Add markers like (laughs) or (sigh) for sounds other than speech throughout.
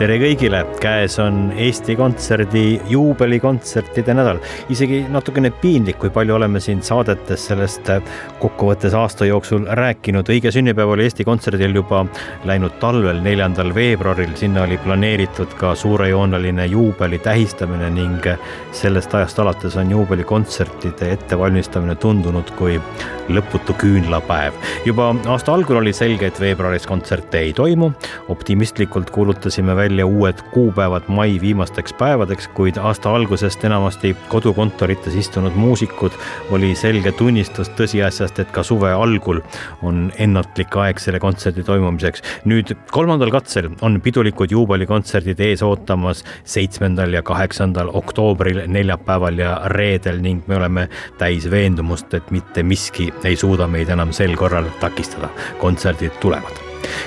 Tere kõigile, käes on Eesti Kontserdi juubelikontsertide nädal. isegi natukene piinlik, kui palju oleme siin saadetes sellest kokkuvõttes aasta jooksul rääkinud. õige sünnipäev oli Eesti Kontserdil juba läinud talvel, neljandal veebruaril. sinna oli planeeritud ka suurejooneline juubeli tähistamine ning sellest ajast alates on juubelikontsertide ettevalmistamine tundunud kui lõputu küünlapäev. juba aasta algul oli selge, et veebruaris kontserte ei toimu. optimistlikult kuulutasime välja välja uued kuupäevad mai viimasteks päevadeks, kuid aasta algusest enamasti kodukontorites istunud muusikud oli selge tunnistus tõsiasjast, et ka suve algul on ennatlik aeg selle kontserdi toimumiseks. nüüd kolmandal katsel on pidulikud juubelikontserdid ees ootamas seitsmendal ja kaheksandal oktoobril, neljapäeval ja reedel ning me oleme täis veendumust, et mitte miski ei suuda meid enam sel korral takistada. kontserdid tulevad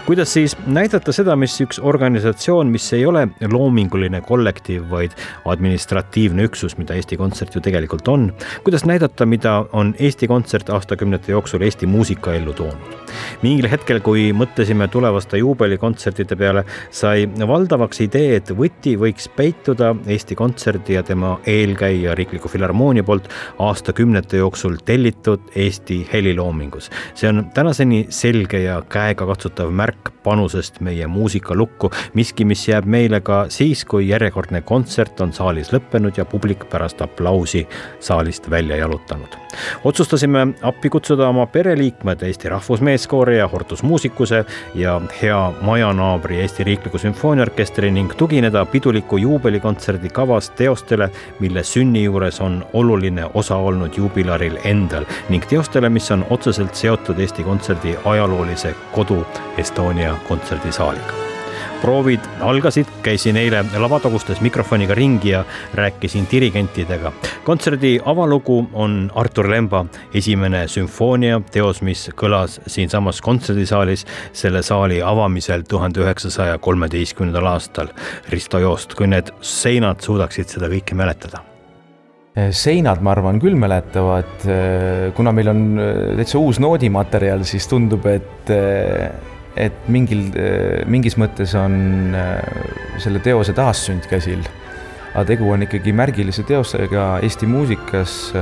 kuidas siis näidata seda, mis üks organisatsioon, mis ei ole loominguline kollektiiv, vaid administratiivne üksus, mida Eesti Kontsert ju tegelikult on, kuidas näidata, mida on Eesti Kontsert aastakümnete jooksul Eesti muusikaellu toonud? mingil hetkel, kui mõtlesime tulevaste juubelikontsertide peale, sai valdavaks idee, et võti võiks peituda Eesti Kontserdi ja tema eelkäija Riikliku Filharmoonia poolt aastakümnete jooksul tellitud Eesti heliloomingus. see on tänaseni selge ja käegakatsutav märk panusest meie muusikalukku, miski, mis jääb meile ka siis, kui järjekordne kontsert on saalis lõppenud ja publik pärast aplausi saalist välja jalutanud. Otsustasime appi kutsuda oma pereliikmed Eesti Rahvusmeeskoori ja Hortus Muusikuse ja hea majanaabri Eesti Riikliku Sümfooniaorkestri ning tugineda piduliku juubelikontserdi kavas teostele, mille sünni juures on oluline osa olnud juubilaril endal ning teostele, mis on otseselt seotud Eesti Kontserdi ajaloolise kodu Estonia kontserdisaaliga. Proovid algasid, käisin eile lavatagustes mikrofoniga ringi ja rääkisin dirigentidega. kontserdi avalugu on Artur Lemba esimene sümfoonia, teos, mis kõlas siinsamas kontserdisaalis selle saali avamisel tuhande üheksasaja kolmeteistkümnendal aastal. Risto Joost, kui need seinad suudaksid seda kõike mäletada seinad, ma arvan, küll mäletavad, kuna meil on täitsa uus noodimaterjal, siis tundub, et et mingil, mingis mõttes on äh, selle teose taassünd käsil. aga tegu on ikkagi märgilise teosega Eesti muusikas.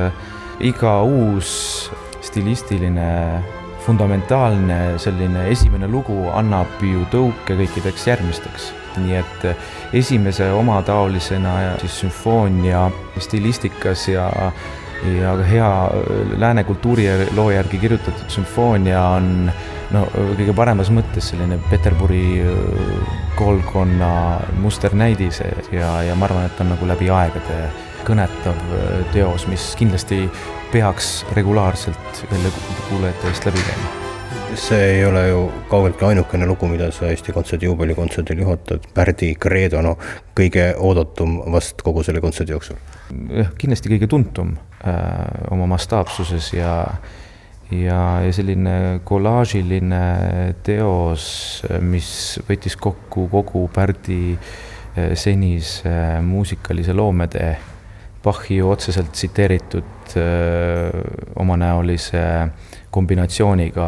iga uus stilistiline, fundamentaalne selline esimene lugu annab ju tõuke kõikideks järgmisteks. nii et esimese omataolisena siis sümfoonia stilistikas ja ja hea lääne kultuuriloo järgi kirjutatud sümfoonia on no kõige paremas mõttes selline Peterburi äh, koolkonna musternäidis ja, ja ma arvan, et on nagu läbi aegade kõnetav äh, teos, mis kindlasti peaks regulaarselt jälle kuulajate eest läbi käima see ei ole ju kaugeltki ainukene lugu, mida sa Eesti Kontserdi juubelikontserdil juhatad, Pärdi Credo, no kõige oodatum vast kogu selle kontserdi jooksul. jah, kindlasti kõige tuntum äh, oma mastaapsuses ja äh, ja, ja selline kollaažiline teos, mis võttis kokku kogu Pärdi eh, senise muusikalise loometee, Bachi otseselt tsiteeritud eh, omanäolise kombinatsiooniga,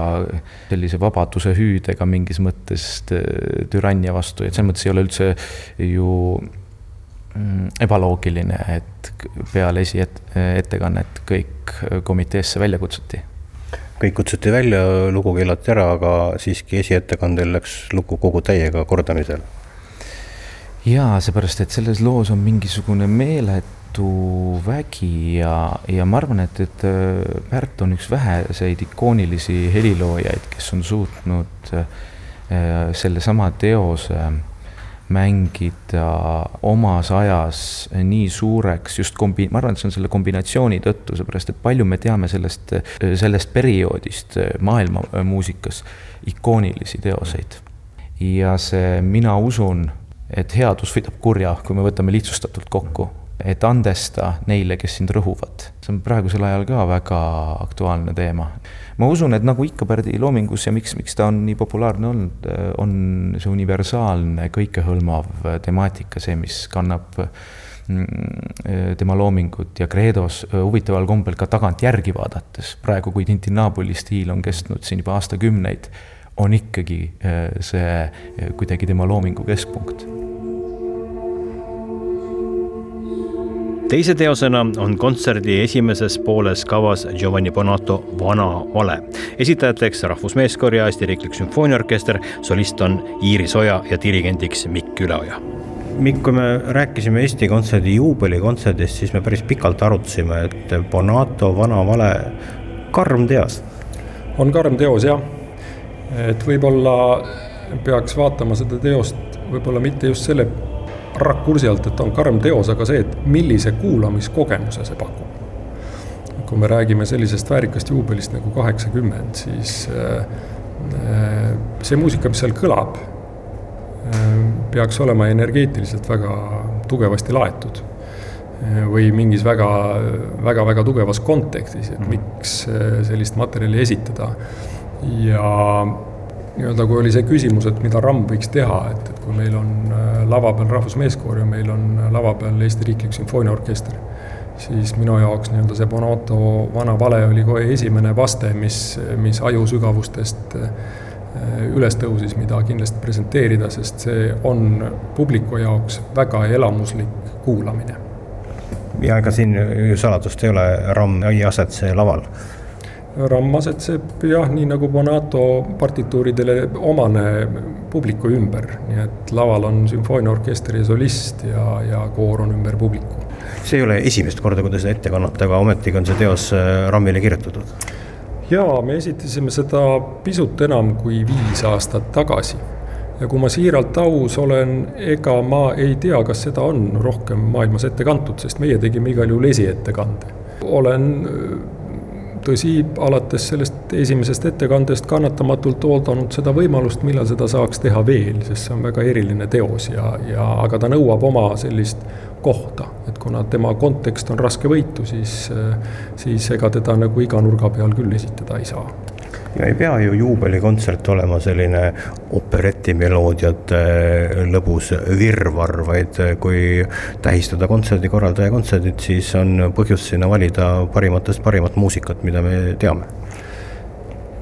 sellise vabaduse hüüdega mingis mõttes eh, türannia vastu, et selles mõttes ei ole üldse ju mm, ebaloogiline, et peale esiettekannet kõik komiteesse välja kutsuti kõik kutsuti välja, lugu keelati ära, aga siiski esiettekandel läks lugu kogu täiega kordamisele. jaa, seepärast, et selles loos on mingisugune meeletu vägi ja, ja ma arvan, et, et äh, Pärt on üks väheseid ikoonilisi heliloojaid, kes on suutnud äh, sellesama teose mängida omas ajas nii suureks just kombi-, ma arvan, et see on selle kombinatsiooni tõttu, seepärast et palju me teame sellest, sellest perioodist maailma muusikas ikoonilisi teoseid. ja see Mina usun, et headus võidab kurja, kui me võtame lihtsustatult kokku et andesta neile, kes sind rõhuvad. see on praegusel ajal ka väga aktuaalne teema. ma usun, et nagu ikka Pärdi loomingus ja miks, miks ta on nii populaarne olnud, on see universaalne, kõikehõlmav temaatika, see, mis kannab mm, tema loomingut ja Credos huvitaval kombel ka tagantjärgi vaadates, praegu kui Tintinabuli stiil on kestnud siin juba aastakümneid, on ikkagi eh, see eh, kuidagi tema loomingu keskpunkt teise teosena on kontserdi esimeses pooles kavas Giovanni Bonato Vana vale. esitajateks Rahvusmeeskoor ja Eesti Riiklik Sümfooniaorkester, solist on Iiris Oja ja dirigendiks Mikk Üleoja. Mikk, kui me rääkisime Eesti Kontserdi juubelikontserdist, siis me päris pikalt arutasime, et Bonato Vana vale, karm teos. on karm teos jah, et võib-olla peaks vaatama seda teost võib-olla mitte just selle rakursi alt, et on karm teos, aga see, et millise kuulamiskogemuse see pakub. kui me räägime sellisest väärikast juubelist nagu kaheksakümmend, siis äh, äh, see muusika, mis seal kõlab, äh, peaks olema energeetiliselt väga tugevasti laetud või mingis väga, väga, väga tugevas kontekstis, et mhm. miks sellist materjali esitada. ja nii-öelda, kui oli see küsimus, et mida RAM võiks teha, et, et kui meil on äh, lava peal Rahvusmeeskoor ja meil on äh, lava peal Eesti Riiklik Sümfooniaorkester, siis minu jaoks nii-öelda see Bonato Vana vale oli kohe esimene vaste, mis, mis aju sügavustest äh, üles tõusis, mida kindlasti presenteerida, sest see on publiku jaoks väga elamuslik kuulamine. ja ega siin ju saladust ei ole, RAM ei asetse laval Ramm asetseb jah, nii nagu Bonato partituuridele omane publiku ümber, nii et laval on sümfooniaorkester ja solist ja, ja koor on ümber publiku. see ei ole esimest korda, kui te seda ette kannate, aga ometigi on see teos äh, Rammile kirjutatud? jaa, me esitasime seda pisut enam kui viis aastat tagasi ja kui ma siiralt aus olen, ega ma ei tea, kas seda on rohkem maailmas ette kantud, sest meie tegime igal juhul esiettekande. olen tõsi, alates sellest esimesest ettekandest kannatamatult oodanud seda võimalust, millal seda saaks teha veel, sest see on väga eriline teos ja, ja aga ta nõuab oma sellist kohta, et kuna tema kontekst on raskevõitu, siis, siis ega teda nagu iga nurga peal küll esitada ei saa ja ei pea ju juubelikontsert olema selline operetimeloodiate lõbus virvarr, vaid kui tähistada kontserdikorraldaja kontserdit, siis on põhjust sinna valida parimatest parimat muusikat, mida me teame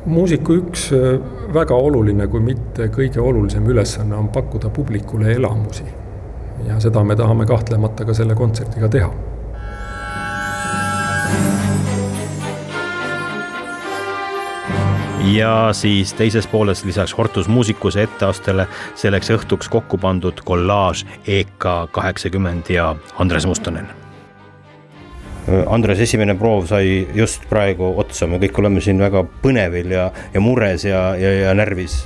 muusiku üks väga oluline, kui mitte kõige olulisem ülesanne on pakkuda publikule elamusi. ja seda me tahame kahtlemata ka selle kontserdiga teha ja siis teises pooles lisaks Hortus Musicuse etteastele selleks õhtuks kokku pandud kollaaž EK kaheksakümmend ja Andres Mustonen. Andres, esimene proov sai just praegu otsa, me kõik oleme siin väga põnevil ja, ja mures ja, ja, ja närvis.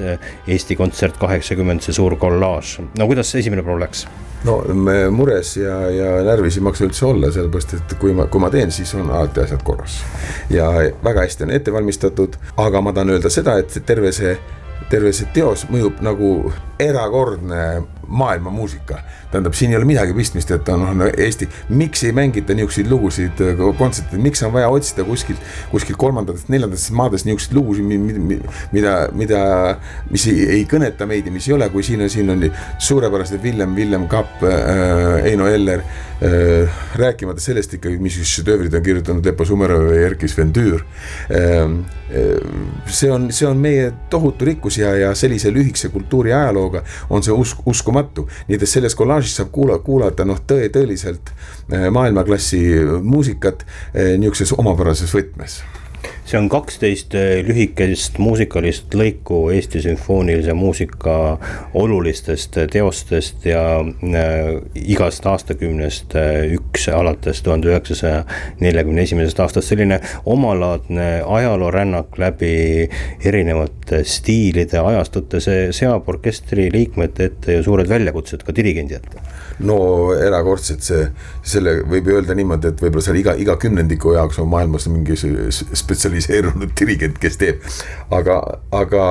Eesti Kontsert kaheksakümmend, see suur kollaaž, no kuidas esimene proov läks? no mures ja, ja närvis ei maksa üldse olla, sellepärast et kui ma, kui ma teen, siis on alati asjad korras. ja väga hästi on ette valmistatud, aga ma tahan öelda seda, et terve see terve see teos mõjub nagu erakordne maailmamuusika. tähendab, siin ei ole midagi pistmist, et on, on Eesti, miks ei mängita niisuguseid lugusid äh, kontsertidel, miks on vaja otsida kuskilt, kuskilt kolmandatest, neljandatest maadest niisuguseid lugusid, mida, mida, mis ei, ei kõneta meid ja mis ei ole, kui siin on, siin on suurepärased Villem, Villem Kapp äh,, Eino Eller äh,. rääkimata sellest ikkagi, mis šedöövrid on kirjutanud Lepo Sumerov ja Erkki Sven Tüür äh,. see on, see on meie tohutu rikkus ja, ja sellise lühikese kultuuri ajalooga on see usk, uskumatu. Nii et selles kollaažis saab kuula, kuulata noh, tõe, tõeliselt äh, maailmaklassi muusikat äh, niisuguses omapärases võtmes see on kaksteist äh, lühikest muusikalist lõiku Eesti sümfoonilise muusika olulistest äh, teostest ja äh, igast aastakümnest üks alates tuhande üheksasaja neljakümne esimesest aastast, selline omalaadne ajaloorännak läbi erinevate stiilide, ajastute, see seab orkestri liikmete ette ju suured väljakutsed ka dirigendi ette no erakordselt see, selle võib öelda niimoodi, et võib-olla seal iga, iga kümnendiku jaoks on maailmas mingi spetsialiseerunud dirigent, kes teeb. aga, aga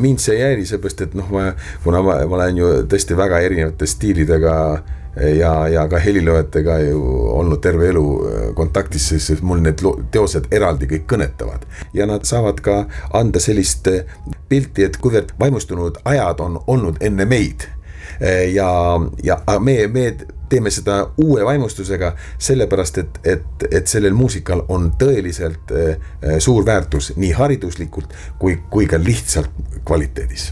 mind see häiri, seepärast et noh, ma, kuna ma, ma olen ju tõesti väga erinevate stiilidega ja, ja ka heliloojatega ju olnud terve elu kontaktis, siis mul need teosed eraldi kõik kõnetavad. ja nad saavad ka anda sellist pilti, et kuivõrd vaimustunud ajad on olnud enne meid Eh, ja, ja me, me teeme seda uue vaimustusega, sellepärast et, et, et sellel muusikal on tõeliselt eh, suur väärtus nii hariduslikult kui, kui ka lihtsalt kvaliteedis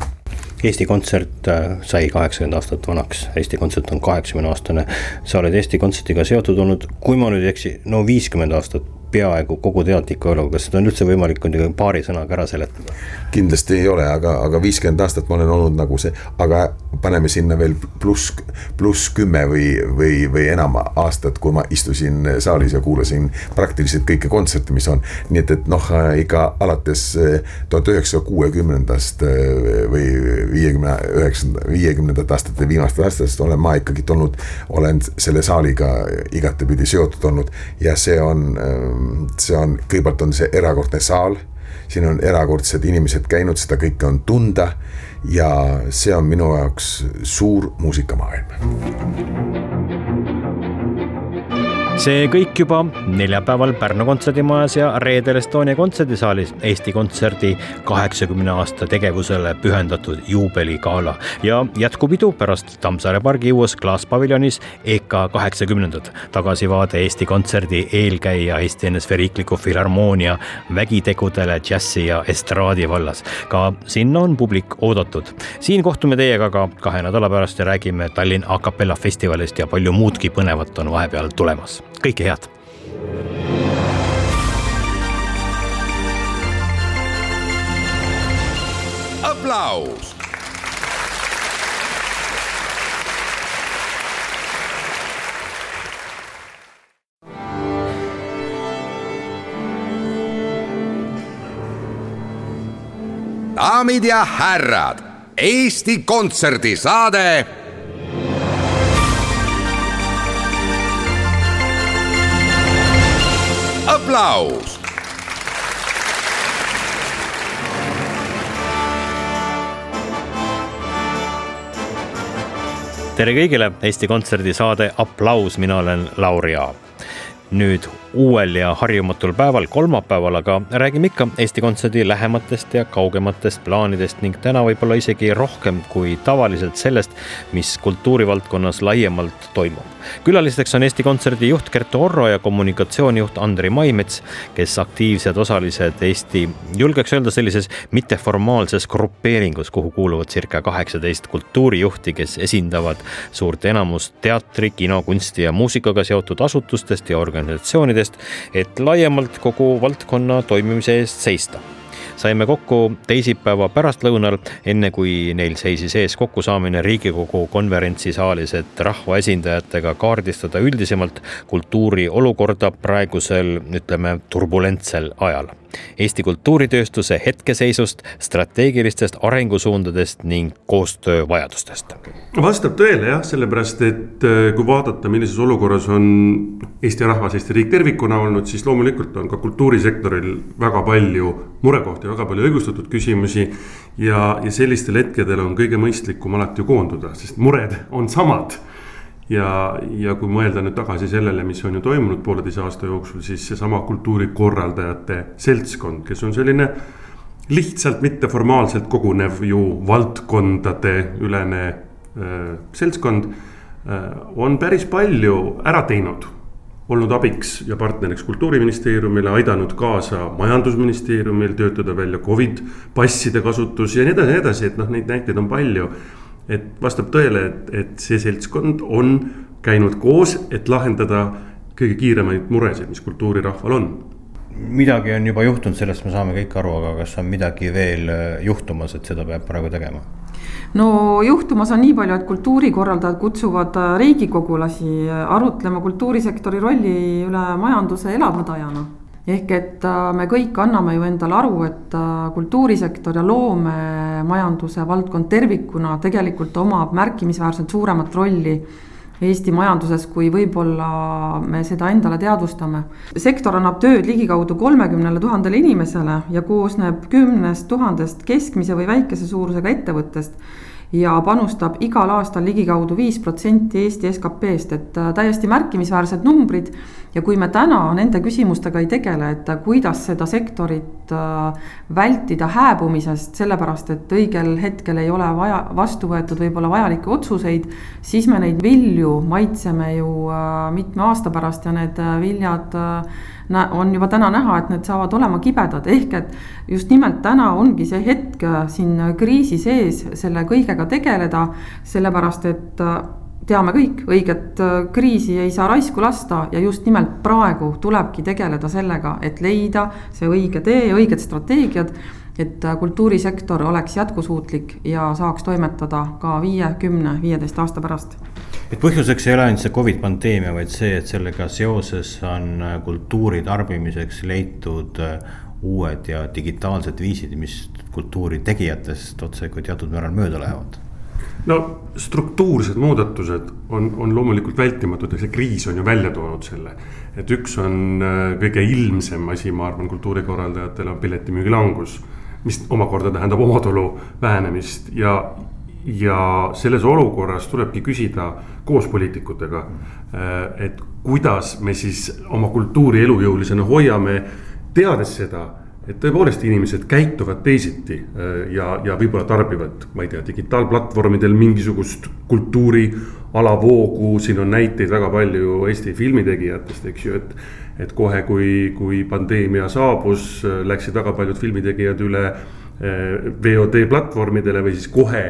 Eesti Kontsert äh, sai kaheksakümmend aastat vanaks, Eesti Kontsert on kaheksakümne aastane. sa oled Eesti Kontserdiga seotud olnud, kui ma nüüd ei eksi, no viiskümmend aastat peaaegu kogu teadliku ajalugu, kas seda on üldse võimalik kuidagi paari sõnaga ära seletada? kindlasti ei ole, aga, aga viiskümmend aastat ma olen olnud nagu see, aga paneme sinna veel pluss, pluss kümme või, või, või enam aastat, kui ma istusin saalis ja kuulasin praktiliselt kõiki kontserte, mis on. nii et, et noh, ikka alates eh, tuhat üheksasaja kuuekümnendast eh, või viiekümne üheksanda, viiekümnendate aastate viimastest aastatest olen ma ikkagi olnud, olen selle saaliga igatepidi seotud olnud ja see on eh, see on, kõigepealt on see erakordne saal, siin on erakordsed inimesed käinud, seda kõike on tunda ja see on minu jaoks suur muusikamaailm see kõik juba neljapäeval Pärnu kontserdimajas ja reedel Estonia kontserdisaalis Eesti Kontserdi kaheksakümne aasta tegevusele pühendatud juubeligala ja jätkupidu pärast Tammsaare pargi uues klaaspaviljonis EKA kaheksakümnendad. tagasivaade Eesti Kontserdi eelkäija Eesti NSV Riikliku Filharmoonia vägitegudele džässi ja estraadi vallas. ka sinna on publik oodatud. siin kohtume teiega ka kahe nädala pärast ja räägime Tallinn a capella festivalist ja palju muudki põnevat on vahepeal tulemas kõike head. aplaus. daamid ja härrad, Eesti Kontserdi saade aplaus. tere kõigile, Eesti Kontserdi saade Applaus, mina olen Lauri Aav. Nüüd uuel ja harjumatul päeval, kolmapäeval, aga räägime ikka Eesti Kontserdi lähematest ja kaugematest plaanidest ning täna võib-olla isegi rohkem kui tavaliselt sellest, mis kultuurivaldkonnas laiemalt toimub. külalisteks on Eesti Kontserdi juht Kertu Orro ja kommunikatsioonijuht Andri Maimets, kes aktiivsed osalised Eesti, julgeks öelda sellises mitteformaalses grupeeringus, kuhu kuuluvad circa kaheksateist kultuurijuhti, kes esindavad suurt enamust teatri, kino, kunsti ja muusikaga seotud asutustest ja organisatsioonidest eest, et laiemalt kogu valdkonna toimimise eest seista. Saime kokku teisipäeva pärastlõunal, enne kui neil seisis ees kokkusaamine Riigikogu konverentsisaalis, et rahvaesindajatega kaardistada üldisemalt kultuuri olukorda praegusel, ütleme, turbulentsel ajal Eesti kultuuritööstuse hetkeseisust, strateegilistest arengusuundadest ning koostöövajadustest. vastab tõele jah, sellepärast et äh, kui vaadata, millises olukorras on Eesti rahvas, Eesti riik tervikuna olnud, siis loomulikult on ka kultuurisektoril väga palju murekohti, väga palju õigustatud küsimusi. ja, ja sellistel hetkedel on kõige mõistlikum alati ju koonduda, sest mured on samad ja, ja kui mõelda nüüd tagasi sellele, mis on ju toimunud pooleteise aasta jooksul, siis seesama kultuurikorraldajate seltskond, kes on selline lihtsalt mitteformaalselt kogunev ju valdkondade ülene äh, seltskond äh,. on päris palju ära teinud, olnud abiks ja partneriks kultuuriministeeriumile, aidanud kaasa majandusministeeriumil töötada välja Covid passide kasutus ja nii edasi, nii edasi, et noh, neid näiteid on palju et vastab tõele, et, et see seltskond on käinud koos, et lahendada kõige kiiremaid muresid, mis kultuurirahval on. midagi on juba juhtunud, sellest me saame kõik aru, aga kas on midagi veel juhtumas, et seda peab praegu tegema? no juhtumas on nii palju, et kultuurikorraldajad kutsuvad riigikogulasi arutlema kultuurisektori rolli üle majanduse elavdajana ehk et äh, me kõik anname ju endale aru, et äh, kultuurisektor ja loomemajanduse valdkond tervikuna tegelikult omab märkimisväärselt suuremat rolli Eesti majanduses, kui võib-olla me seda endale teadvustame. sektor annab tööd ligikaudu kolmekümnele tuhandele inimesele ja koosneb kümnest tuhandest keskmise või väikese suurusega ettevõttest ja panustab igal aastal ligikaudu viis protsenti Eesti SKP-st, et äh, täiesti märkimisväärsed numbrid. ja kui me täna nende küsimustega ei tegele, et äh, kuidas seda sektorit äh, vältida hääbumisest, sellepärast et õigel hetkel ei ole vaja, vastu võetud võib-olla vajalikke otsuseid. siis me neid vilju maitseme ju mitme aasta pärast ja need viljad on juba täna näha, et need saavad olema kibedad, ehk et just nimelt täna ongi see hetk äh, siin kriisi sees selle kõigega tegeleda, sellepärast et äh, teame kõik, õiget äh, kriisi ei saa raisku lasta ja just nimelt praegu tulebki tegeleda sellega, et leida see õige tee õiged strateegiad et kultuurisektor oleks jätkusuutlik ja saaks toimetada ka viie, kümne, viieteist aasta pärast et põhjuseks ei ole ainult see Covid pandeemia, vaid see, et sellega seoses on äh, kultuuri tarbimiseks leitud äh, uued ja digitaalsed viisid, mis kultuuri tegijatest otsekui teatud määral mööda lähevad no struktuursed muudatused on, on loomulikult vältimatud ja see kriis on ju välja toonud selle. et üks on äh, kõige ilmsem asi, ma arvan, kultuurikorraldajatele on piletimüügi langus. mis omakorda tähendab omatulu vähenemist ja, ja selles olukorras tulebki küsida koos poliitikutega, äh, et kuidas me siis oma kultuuri elujõulisena hoiame, teades seda, et tõepoolest inimesed käituvad teisiti äh, ja, ja võib-olla tarbivad, ma ei tea, digitaalplatvormidel mingisugust kultuuri alavoogu, siin on näiteid väga palju Eesti filmitegijatest, eks ju, et. et kohe, kui, kui pandeemia saabus, äh, läksid väga paljud filmitegijad üle VOD platvormidele või siis kohe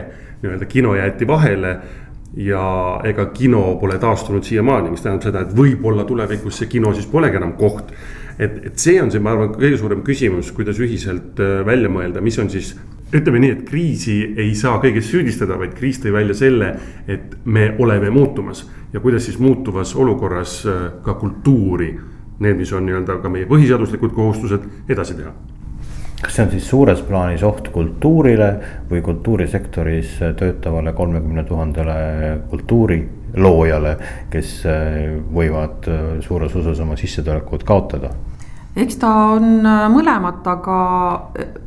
nii-öelda kino jäeti vahele ja ega kino pole taastunud siiamaani, mis tähendab seda, et võib-olla tulevikus see kino siis polegi enam koht. et, et see on see, ma arvan, kõige suurem küsimus, kuidas ühiselt äh, välja mõelda, mis on siis. ütleme nii, et kriisi ei saa kõiges süüdistada, vaid kriis tõi välja selle, et me oleme muutumas ja kuidas siis muutuvas olukorras äh, ka kultuuri. Need, mis on nii-öelda ka meie põhiseaduslikud kohustused edasi teha kas see on siis suures plaanis oht kultuurile või kultuurisektoris töötavale kolmekümne tuhandele kultuuriloojale, kes äh, võivad äh, suures osas oma sissetulekut kaotada? eks ta on äh, mõlemat, aga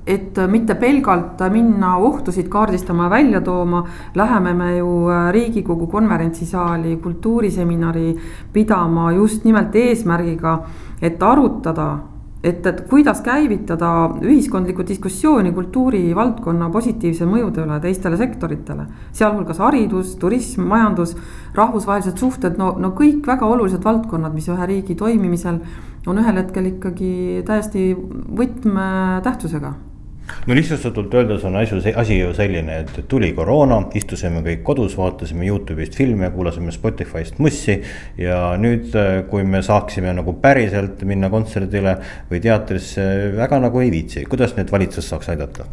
et mitte pelgalt minna ohtusid kaardistama ja välja tooma, läheme me ju Riigikogu konverentsisaali kultuuriseminari pidama just nimelt eesmärgiga, et arutada et, et kuidas käivitada ühiskondlikku diskussiooni kultuurivaldkonna positiivse mõjude üle teistele sektoritele. sealhulgas haridus, turism, majandus, rahvusvahelised suhted, no, no kõik väga olulised valdkonnad, mis ühe riigi toimimisel on ühel hetkel ikkagi täiesti võtmetähtsusega no lihtsustatult öeldes on asju, asi ju selline, et tuli koroona, istusime kõik kodus, vaatasime Youtube'ist filme, kuulasime Spotify'st mussi. ja nüüd, kui me saaksime nagu päriselt minna kontserdile või teatrisse, väga nagu ei viitsi, kuidas nüüd valitsus saaks aidata?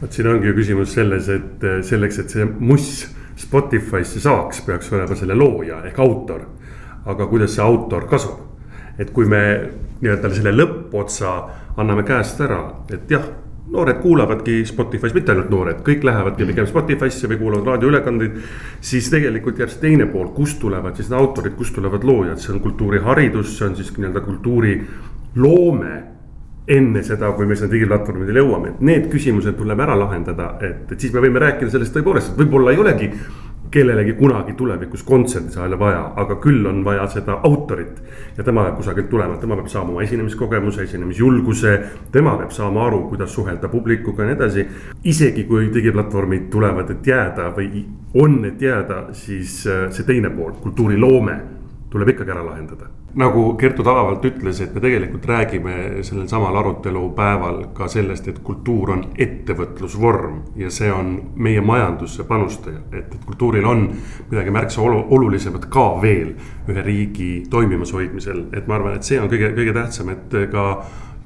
vot siin ongi ju küsimus selles, et selleks, et see muss Spotify'sse saaks, peaks olema selle looja ehk autor. aga kuidas see autor kasvab? et kui me nii-öelda selle lõppotsa anname käest ära, et jah noored kuulavadki Spotify's, mitte ainult noored, kõik lähevadki pigem Spotify'sse või kuulavad raadioülekandeid. siis tegelikult jääb see teine pool, kust tulevad siis autorid, kust tulevad loojad, see on kultuuriharidus, see on siis nii-öelda kultuuriloome enne seda, kui me sinna digiplatvormidele jõuame, et need küsimused tuleb ära lahendada, et, et siis me võime rääkida sellest tõepoolest, et võib-olla ei olegi kellelegi kunagi tulevikus kontserdisaale vaja, aga küll on vaja seda autorit. ja tema peab kusagilt tulema, tema peab saama oma esinemiskogemuse, esinemisjulguse, tema peab saama aru, kuidas suhelda publikuga ja nii edasi. isegi kui digiplatvormid tulevad, et jääda või on, et jääda, siis äh, see teine pool, kultuuriloome tuleb ikkagi ära lahendada. nagu Kertu tabavalt ütles, et me tegelikult räägime sellel samal arutelupäeval ka sellest, et kultuur on ettevõtlusvorm ja see on meie majandusse panustaja, et, et kultuuril on midagi märksa olu, olulisemat ka veel ühe riigi toimimas hoidmisel, et ma arvan, et see on kõige, kõige tähtsam, et ka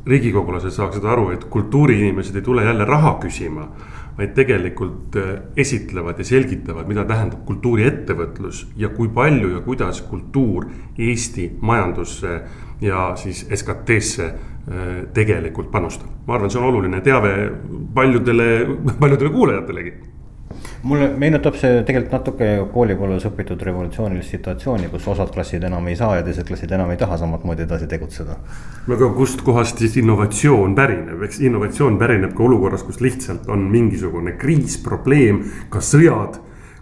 riigikogulased saaksid aru, et kultuuriinimesed ei tule jälle raha küsima vaid tegelikult äh, esitlevad ja selgitavad, mida tähendab kultuuriettevõtlus ja kui palju ja kuidas kultuur Eesti majandusse ja siis SKT-sse äh, tegelikult panustab. ma arvan, see on oluline teave paljudele, (laughs) paljudele kuulajatelegi mulle meenutab see tegelikult natuke koolipõlves õpitud revolutsioonilist situatsiooni, kus osad klassid enam ei saa ja teised klassid enam ei taha samamoodi edasi tegutseda. no aga kustkohast siis innovatsioon pärineb, eks innovatsioon pärineb ka olukorras, kus lihtsalt on mingisugune kriis, probleem, ka sõjad,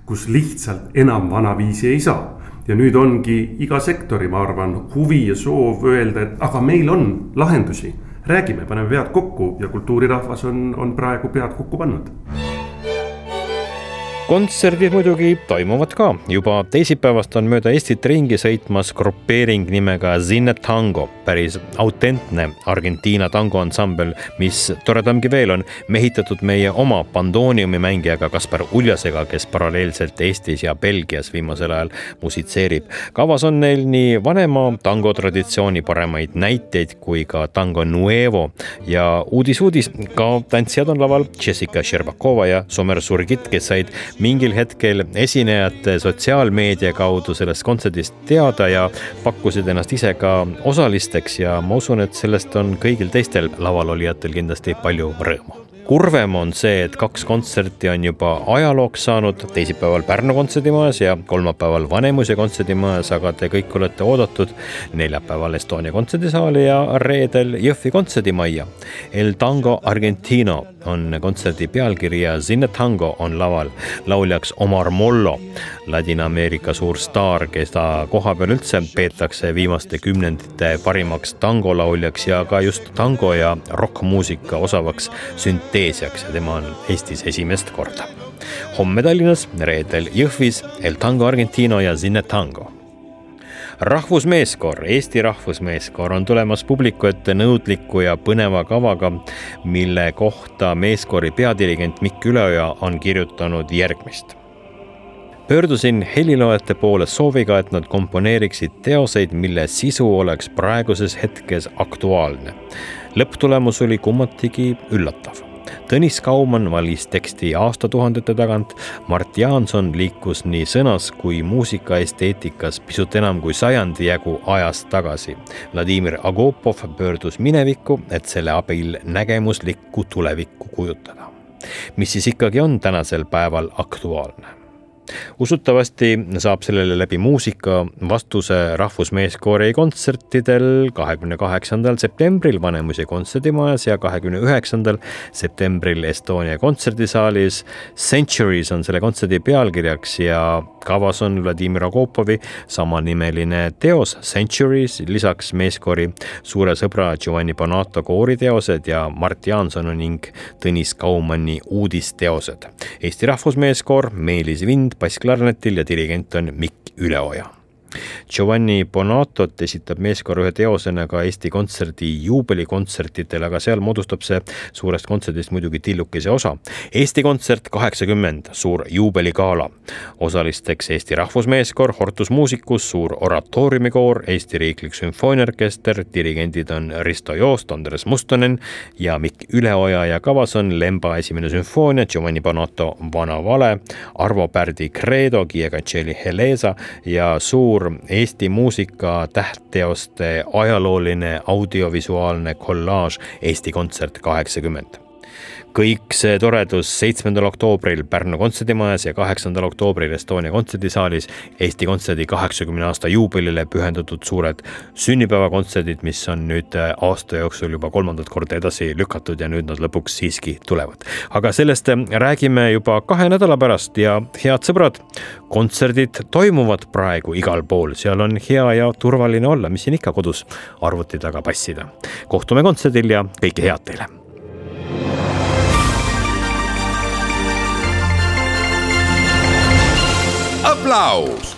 kus lihtsalt enam vanaviisi ei saa ja nüüd ongi iga sektori, ma arvan, huvi ja soov öelda, et aga meil on lahendusi. räägime, paneme pead kokku ja kultuurirahvas on, on praegu pead kokku pannud kontserdid muidugi toimuvad ka, juba teisipäevast on mööda Eestit ringi sõitmas grupeering nimega Zinne Tango, päris autentne Argentiina tangoansambel, mis toredamgi veel on mehitatud meie oma pandooniumi mängijaga Kaspar Uljasega, kes paralleelselt Eestis ja Belgias viimasel ajal musitseerib. kavas on neil nii vanema tango traditsiooni paremaid näiteid kui ka tango nuevo. Ja uudis-uudis, ka tantsijad on laval Jessica Šerbakova ja Somer Surgit, kes said mingil hetkel esinejate sotsiaalmeedia kaudu sellest kontserdist teada ja pakkusid ennast ise ka osalisteks ja ma usun, et sellest on kõigil teistel lavalolijatel kindlasti palju rõõmu kurvem on see, et kaks kontserti on juba ajalooks saanud, teisipäeval Pärnu kontserdimajas ja kolmapäeval Vanemuise kontserdimajas, aga te kõik olete oodatud neljapäeval Estonia kontserdisaali ja reedel Jõhvi kontserdimajja. El Tango Argentino on kontserdi pealkiri ja Zinne Tango on laval. Lauljaks Omar Mollo, Ladina-Ameerika suur staar, keda kohapeal üldse peetakse viimaste kümnendite parimaks tangolauljaks ja ka just tango ja rokkmuusika osavaks sünteesiaks ja tema on Eestis esimest korda. homme Tallinnas, reedel Jõhvis El Tango Argentino ja Zinne Tango rahvusmeeskoor, Eesti rahvusmeeskoor on tulemas publiku ette nõudliku ja põneva kavaga, mille kohta meeskoori peadirigent Mikk Üleoja on kirjutanud järgmist pöördusin heliloojate poole sooviga, et nad komponeeriksid teoseid, mille sisu oleks praeguses hetkes aktuaalne. lõpptulemus oli kummatigi üllatav Tõnis Kaumann valis teksti aastatuhandete tagant, Mart Jaanson liikus nii sõnas kui muusikaesteetikas pisut enam kui sajandi jagu ajast tagasi. Vladimir Agopov pöördus minevikku, et selle abil nägemuslikku tulevikku kujutada. mis siis ikkagi on tänasel päeval aktuaalne? Usutavasti saab sellele läbi muusika vastuse Rahvusmeeskoori kontsertidel kahekümne kaheksandal septembril Vanemuise kontserdimajas ja kahekümne üheksandal septembril Estonia kontserdisaalis. Centuries on selle kontserdi pealkirjaks ja kavas on Vladimir Agopovi samanimeline teos Centuries, lisaks meeskoori suure sõbra Giovanni Bonato kooriteosed ja Mart Jaansoni ning Tõnis Kaumanni uudisteosed. Eesti Rahvusmeeskoor, Meelis Vind, bassklarnetil ja dirigent on Mikk Üleoja Giovanni Bonatot esitab meeskoor ühe teosena ka Eesti Kontserdi juubelikontsertidel, aga seal moodustab see suurest kontserdist muidugi tillukese osa. Eesti Kontsert kaheksakümmend, suur juubeligala. osalisteks Eesti Rahvusmeeskoor, Hortus Musicus, suur oratooriumikoor, Eesti Riiklik Sümfooniaorkester, dirigendid on Risto Joost, Andres Mustonen ja Mikk Üleoja ja kavas on Lemba esimene sümfoonia, Giovanni Bonato Vana vale, Arvo Pärdi Credo, Guia Cancelli Helesa ja suur suur Eesti muusika tähtteoste ajalooline audiovisuaalne kollaaž Eesti Kontsert kaheksakümmend kõik see toredus seitsmendal oktoobril Pärnu kontserdimajas ja kaheksandal oktoobril Estonia kontserdisaalis Eesti Kontserdi kaheksakümne aasta juubelile pühendatud suured sünnipäevakontserdid, mis on nüüd äh, aasta jooksul juba kolmandat korda edasi lükatud ja nüüd nad lõpuks siiski tulevad. aga sellest äh, räägime juba kahe nädala pärast ja head sõbrad, kontserdid toimuvad praegu igal pool, seal on hea ja turvaline olla, mis siin ikka kodus arvuti taga passida. kohtume kontserdil ja kõike head teile aplaus